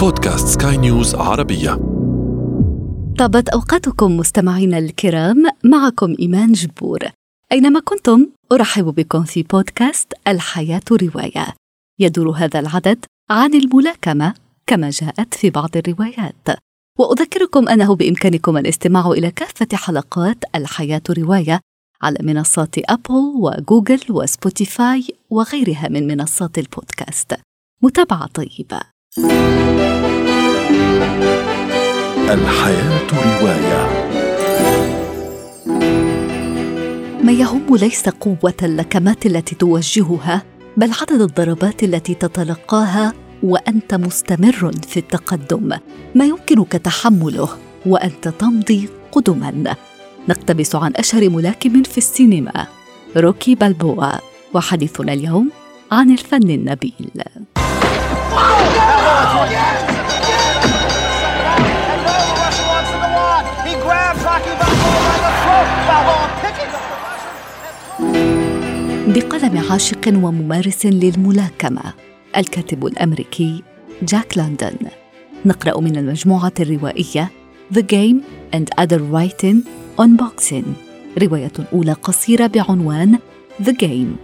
بودكاست سكاي نيوز عربية. طابت أوقاتكم مستمعينا الكرام معكم إيمان جبور. أينما كنتم أرحب بكم في بودكاست الحياة رواية. يدور هذا العدد عن الملاكمة كما جاءت في بعض الروايات. وأذكركم أنه بإمكانكم الاستماع إلى كافة حلقات الحياة رواية على منصات أبل وجوجل وسبوتيفاي وغيرها من منصات البودكاست. متابعة طيبة. الحياة رواية. ما يهم ليس قوة اللكمات التي توجهها بل عدد الضربات التي تتلقاها وأنت مستمر في التقدم. ما يمكنك تحمله وأنت تمضي قدما. نقتبس عن أشهر ملاكم في السينما روكي بالبوا وحديثنا اليوم عن الفن النبيل. بقلم عاشق وممارس للملاكمة الكاتب الأمريكي جاك لندن. نقرأ من المجموعة الروائية The Game and Other Writing on Boxing. رواية أولى قصيرة بعنوان The Game.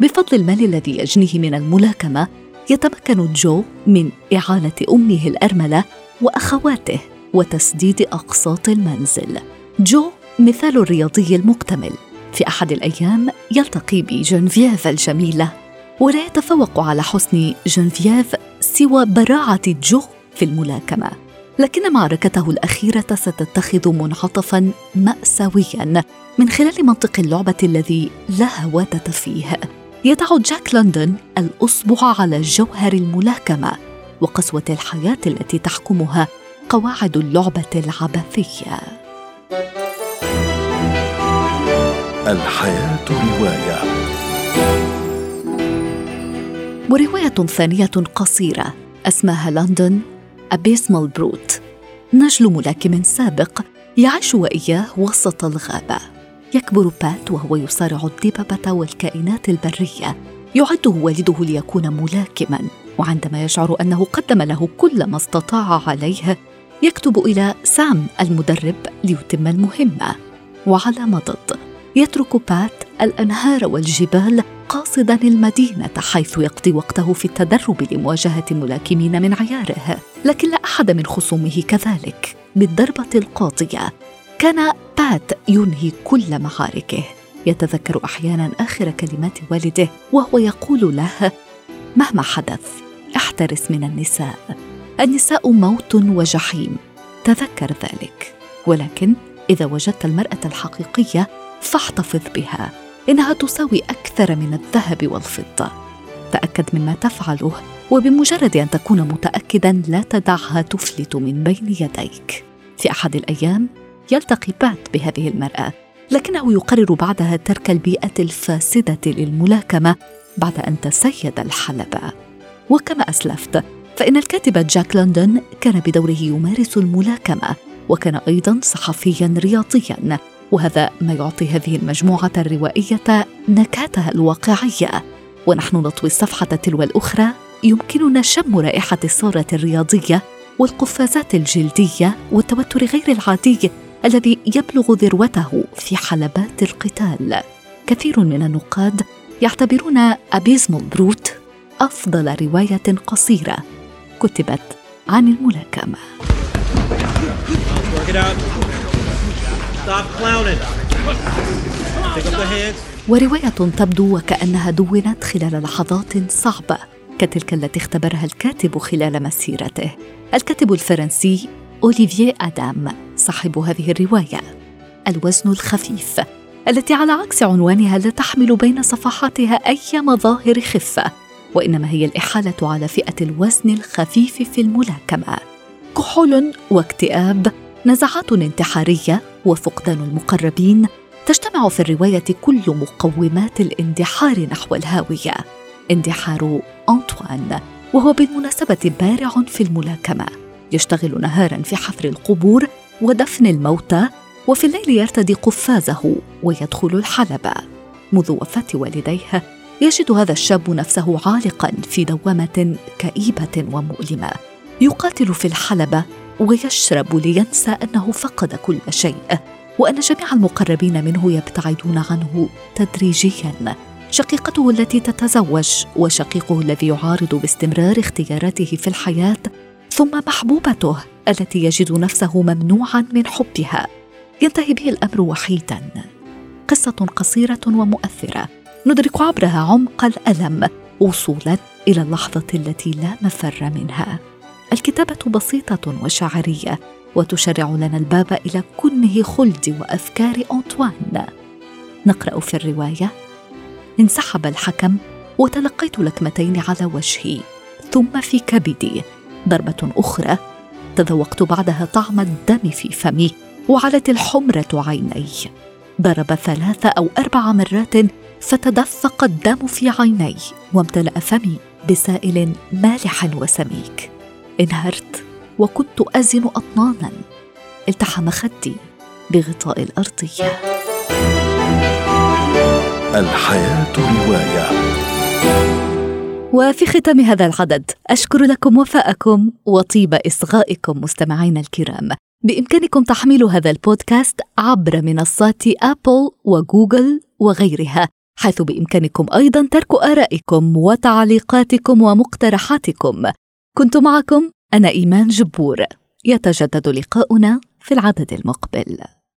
بفضل المال الذي يجنيه من الملاكمة يتمكن جو من إعانة أمه الأرملة وأخواته وتسديد أقساط المنزل. جو مثال الرياضي المكتمل. في أحد الأيام يلتقي بجنفييف الجميلة ولا يتفوق على حسن جنفييف سوى براعة جو في الملاكمة لكن معركته الأخيرة ستتخذ منعطفا مأساويا من خلال منطق اللعبة الذي لا هوادة فيه. يضع جاك لندن الأصبع على جوهر الملاكمة وقسوة الحياة التي تحكمها قواعد اللعبة العبثية. الحياة رواية. ورواية ثانية قصيرة اسمها لندن أبيسمال بروت نجل ملاكم سابق يعيش وإياه وسط الغابة. يكبر بات وهو يصارع الدببة والكائنات البرية. يعده والده ليكون ملاكما. وعندما يشعر أنه قدم له كل ما استطاع عليه يكتب إلى سام المدرب ليتم المهمة. وعلى مضض. يترك بات الأنهار والجبال قاصدا المدينة حيث يقضي وقته في التدرب لمواجهة ملاكمين من عياره. لكن لا أحد من خصومه كذلك. بالضربة القاضية كان بات ينهي كل معاركه. يتذكر أحيانا آخر كلمات والده وهو يقول له مهما حدث احترس من النساء. النساء موت وجحيم. تذكر ذلك. ولكن إذا وجدت المرأة الحقيقية فاحتفظ بها إنها تساوي أكثر من الذهب والفضة. تأكد مما تفعله وبمجرد أن تكون متاكدا لا تدعها تفلت من بين يديك. في أحد الأيام يلتقي بات بهذه المرأة لكنه يقرر بعدها ترك البيئة الفاسدة للملاكمة بعد أن تسيد الحلبة. وكما أسلفت فإن الكاتب جاك لندن كان بدوره يمارس الملاكمة وكان أيضا صحفيا رياضيا. وهذا ما يعطي هذه المجموعة الروائية نكهتها الواقعية. ونحن نطوي الصفحة تلو الأخرى يمكننا شم رائحة الصورة الرياضية والقفازات الجلدية والتوتر غير العادي الذي يبلغ ذروته في حلبات القتال. كثير من النقاد يعتبرون أبيزمول بروت أفضل رواية قصيرة كتبت عن الملاكمة. ورواية تبدو وكأنها دونت خلال لحظات صعبة كتلك التي اختبرها الكاتب خلال مسيرته. الكاتب الفرنسي أوليفييه آدام صاحب هذه الرواية. الوزن الخفيف التي على عكس عنوانها لا تحمل بين صفحاتها أي مظاهر خفة وإنما هي الإحالة على فئة الوزن الخفيف في الملاكمة. كحول واكتئاب نزعات انتحارية وفقدان المقربين تجتمع في الرواية كل مقومات الاندحار نحو الهاوية. اندحار أنطوان وهو بالمناسبة بارع في الملاكمة. يشتغل نهارا في حفر القبور ودفن الموتى وفي الليل يرتدي قفازه ويدخل الحلبة. منذ وفاة والديه يجد هذا الشاب نفسه عالقا في دوامة كئيبة ومؤلمة. يقاتل في الحلبة ويشرب لينسى أنه فقد كل شيء وأن جميع المقربين منه يبتعدون عنه تدريجيا. شقيقته التي تتزوج وشقيقه الذي يعارض باستمرار اختياراته في الحياة ثم محبوبته التي يجد نفسه ممنوعا من حبها. ينتهي به الأمر وحيدا. قصة قصيرة ومؤثرة. ندرك عبرها عمق الألم وصولا إلى اللحظة التي لا مفر منها. الكتابة بسيطة وشعرية وتشرع لنا الباب إلى كنه خلد وافكار أنطوان. نقرأ في الرواية انسحب الحكم وتلقيت لكمتين على وجهي ثم في كبدي ضربة أخرى. تذوقت بعدها طعم الدم في فمي وعلت الحمرة عيني. ضرب ثلاث أو أربع مرات فتدفق الدم في عيني وامتلأ فمي بسائل مالح وسميك. انهرت وكنت أزن أطنانا. التحم خدي بغطاء الأرضية. الحياة رواية. وفي ختام هذا العدد أشكر لكم وفاءكم وطيب إصغائكم مستمعينا الكرام. بإمكانكم تحميل هذا البودكاست عبر منصات أبل وجوجل وغيرها حيث بإمكانكم أيضا ترك آرائكم وتعليقاتكم ومقترحاتكم. كنت معكم أنا إيمان جبور. يتجدد لقاؤنا في العدد المقبل.